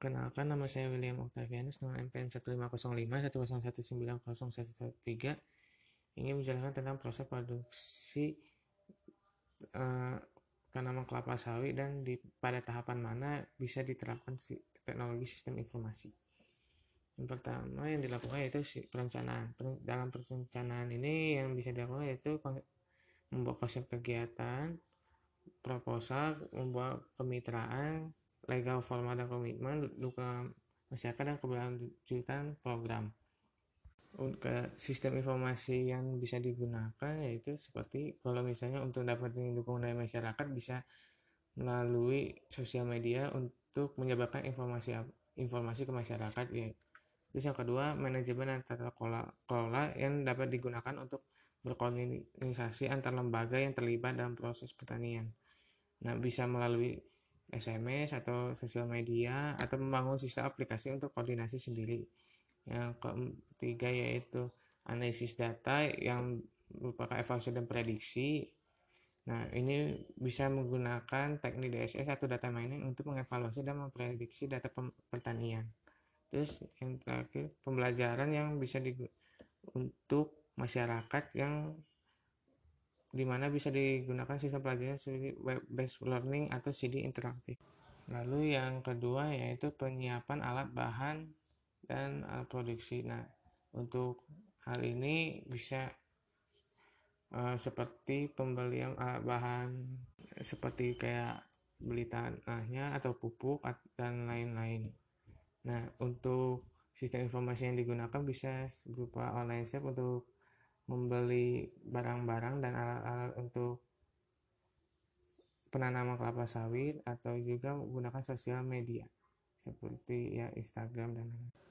Kenalkan nama saya William Octavianus dengan MPN 1505101190113 ingin menjelaskan tentang proses produksi uh, tanaman kelapa sawit dan di pada tahapan mana bisa diterapkan si, teknologi sistem informasi. Yang pertama yang dilakukan yaitu si perencanaan. Dalam perencanaan ini yang bisa dilakukan yaitu membuat konsep kegiatan, proposal, membuat kemitraan, legal formal dan komitmen duka masyarakat dan keberlanjutan program untuk sistem informasi yang bisa digunakan yaitu seperti kalau misalnya untuk dapat dukungan dari masyarakat bisa melalui sosial media untuk menyebarkan informasi informasi ke masyarakat ya. Terus yang kedua, manajemen antara kelola yang dapat digunakan untuk berkoordinasi antar lembaga yang terlibat dalam proses pertanian. Nah, bisa melalui SMS atau sosial media atau membangun sistem aplikasi untuk koordinasi sendiri. Yang ketiga yaitu analisis data yang merupakan evaluasi dan prediksi. Nah, ini bisa menggunakan teknik DSS atau data mining untuk mengevaluasi dan memprediksi data pertanian. Terus yang terakhir, pembelajaran yang bisa di, untuk masyarakat yang di mana bisa digunakan sistem pelajaran seperti web based learning atau CD interaktif. Lalu yang kedua yaitu penyiapan alat bahan dan alat produksi. Nah, untuk hal ini bisa uh, seperti pembelian alat bahan seperti kayak beli tanahnya atau pupuk dan lain-lain. Nah, untuk sistem informasi yang digunakan bisa berupa online shop untuk membeli barang-barang dan alat-alat untuk penanaman kelapa sawit atau juga menggunakan sosial media seperti ya Instagram dan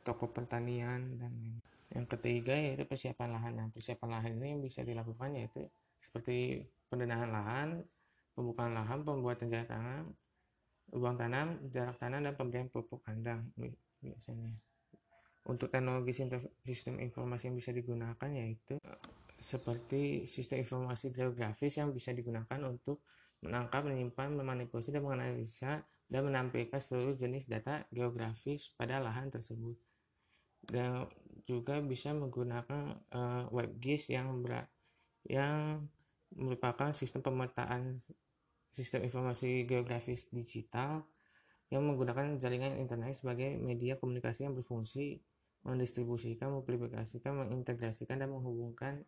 toko pertanian dan yang ketiga yaitu persiapan lahan. Nah, persiapan lahan ini bisa dilakukan yaitu seperti pendanaan lahan, pembukaan lahan, pembuatan jarak tanam, lubang tanam, jarak tanam dan pemberian pupuk kandang biasanya. Untuk teknologi sistem informasi yang bisa digunakan yaitu seperti sistem informasi geografis yang bisa digunakan untuk menangkap, menyimpan, memanipulasi, dan menganalisa dan menampilkan seluruh jenis data geografis pada lahan tersebut. Dan juga bisa menggunakan uh, WebGIS yang berat, yang merupakan sistem pemetaan sistem informasi geografis digital yang menggunakan jaringan internet sebagai media komunikasi yang berfungsi mendistribusikan, mempublikasikan, mengintegrasikan, dan menghubungkan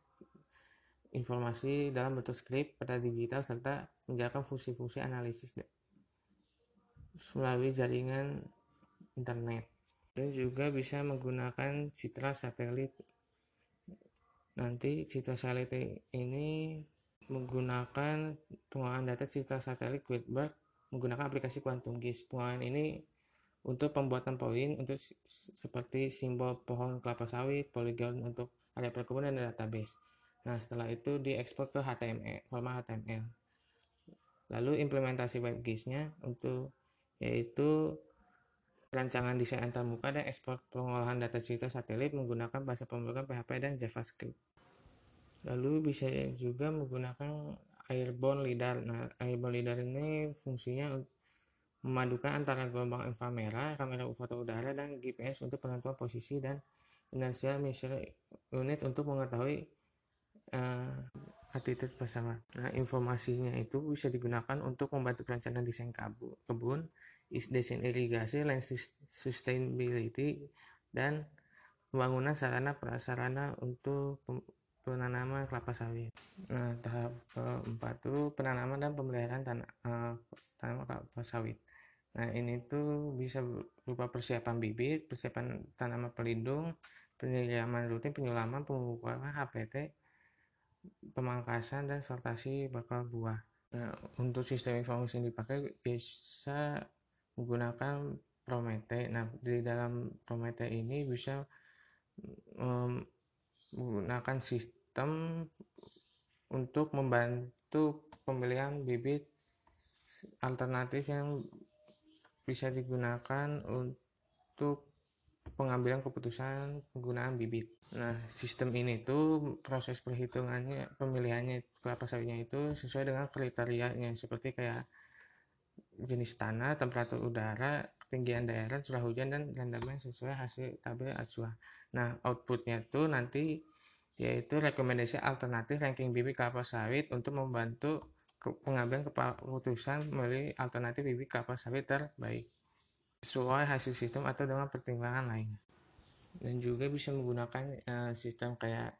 informasi dalam bentuk skrip pada digital serta menjalankan fungsi-fungsi analisis melalui jaringan internet. Dan juga bisa menggunakan citra satelit. Nanti citra satelit ini menggunakan pengolahan data citra satelit Quidbird menggunakan aplikasi Quantum GIS pengolahan ini untuk pembuatan poin untuk seperti simbol pohon kelapa sawit, poligon untuk area perkebunan dan database. Nah, setelah itu diekspor ke HTML, format HTML. Lalu implementasi WebGIS-nya untuk yaitu rancangan desain antarmuka dan ekspor pengolahan data cerita satelit menggunakan bahasa pemrograman PHP dan JavaScript. Lalu bisa juga menggunakan airborne lidar. Nah, airborne lidar ini fungsinya memadukan antara gelombang inframerah, kamera foto udara, dan GPS untuk penentuan posisi dan inertial measure unit untuk mengetahui uh, attitude pesawat. Nah, informasinya itu bisa digunakan untuk membantu perencanaan desain kebun, desain irigasi, land sustainability, dan pembangunan sarana prasarana untuk penanaman kelapa sawit. Nah, tahap keempat itu penanaman dan pemeliharaan tanah uh, tanaman kelapa sawit. Nah, ini tuh bisa berupa persiapan bibit, persiapan tanaman pelindung, penyiraman rutin, penyulaman, pemupukan HPT, pemangkasan, dan sortasi bakal buah. Nah, untuk sistem informasi yang dipakai bisa menggunakan Promete. Nah, di dalam Promete ini bisa um, menggunakan sistem untuk membantu pemilihan bibit alternatif yang bisa digunakan untuk pengambilan keputusan penggunaan bibit. Nah, sistem ini tuh proses perhitungannya, pemilihannya kelapa sawitnya itu sesuai dengan kriterianya seperti kayak jenis tanah, temperatur udara, ketinggian daerah curah hujan dan rendaman sesuai hasil tabel acuan nah outputnya tuh nanti yaitu rekomendasi alternatif ranking bibit kelapa sawit untuk membantu pengambilan keputusan melalui alternatif bibit kelapa sawit terbaik sesuai hasil sistem atau dengan pertimbangan lain. Dan juga bisa menggunakan uh, sistem kayak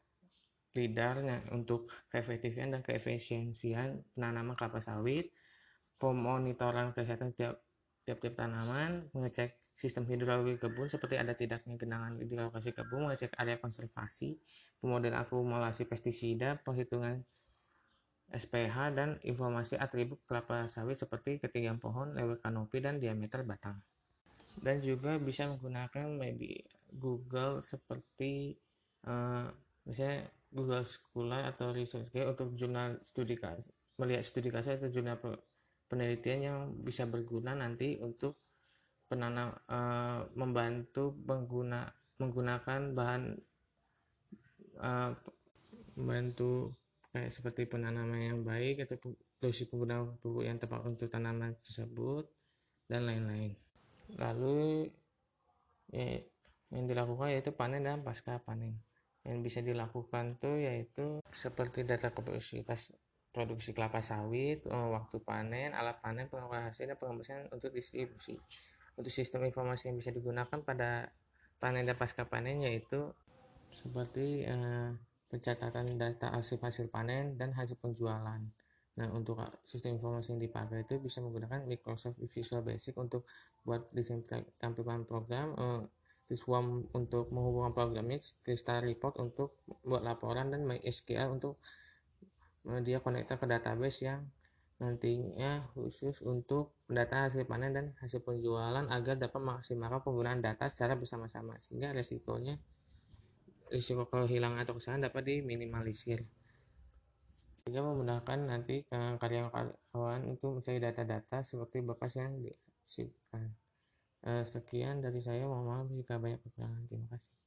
lidarnya untuk keefektifan dan keefisiensian penanaman kelapa sawit, pemonitoran kesehatan tiap tiap-tiap tanaman, mengecek sistem hidrologi kebun seperti ada tidaknya genangan di lokasi kebun, mengecek area konservasi, pemodel akumulasi pestisida, penghitungan SPH dan informasi atribut kelapa sawit seperti ketinggian pohon, level kanopi dan diameter batang. Dan juga bisa menggunakan maybe Google seperti uh, misalnya Google Scholar atau Research Guide untuk jurnal studi kasus melihat studi kasus atau jurnal penelitian yang bisa berguna nanti untuk penanam uh, membantu pengguna menggunakan bahan uh, membantu kayak seperti penanaman yang baik atau dosis penggunaan pupuk yang tepat untuk tanaman tersebut dan lain-lain. Lalu ya, yang dilakukan yaitu panen dan pasca panen yang bisa dilakukan tuh yaitu seperti data kapasitas produksi kelapa sawit, eh, waktu panen, alat panen, pengolahan hasil, dan pengembangan untuk distribusi. Untuk sistem informasi yang bisa digunakan pada panen dan pasca panen yaitu seperti eh, pencatatan data hasil hasil panen dan hasil penjualan. Nah, untuk sistem informasi yang dipakai itu bisa menggunakan Microsoft Visual Basic untuk buat desain tampilan program, eh, Swarm untuk menghubungkan program Mix, Crystal Report untuk buat laporan dan MySQL untuk dia konektor ke database yang nantinya khusus untuk data hasil panen dan hasil penjualan agar dapat memaksimalkan penggunaan data secara bersama-sama sehingga resikonya risiko kehilangan atau kesalahan dapat diminimalisir. Sehingga memudahkan nanti karyawan untuk mencari data-data seperti bekas yang disimpan. Eh, sekian dari saya. Mohon maaf jika banyak kekurangan. Terima kasih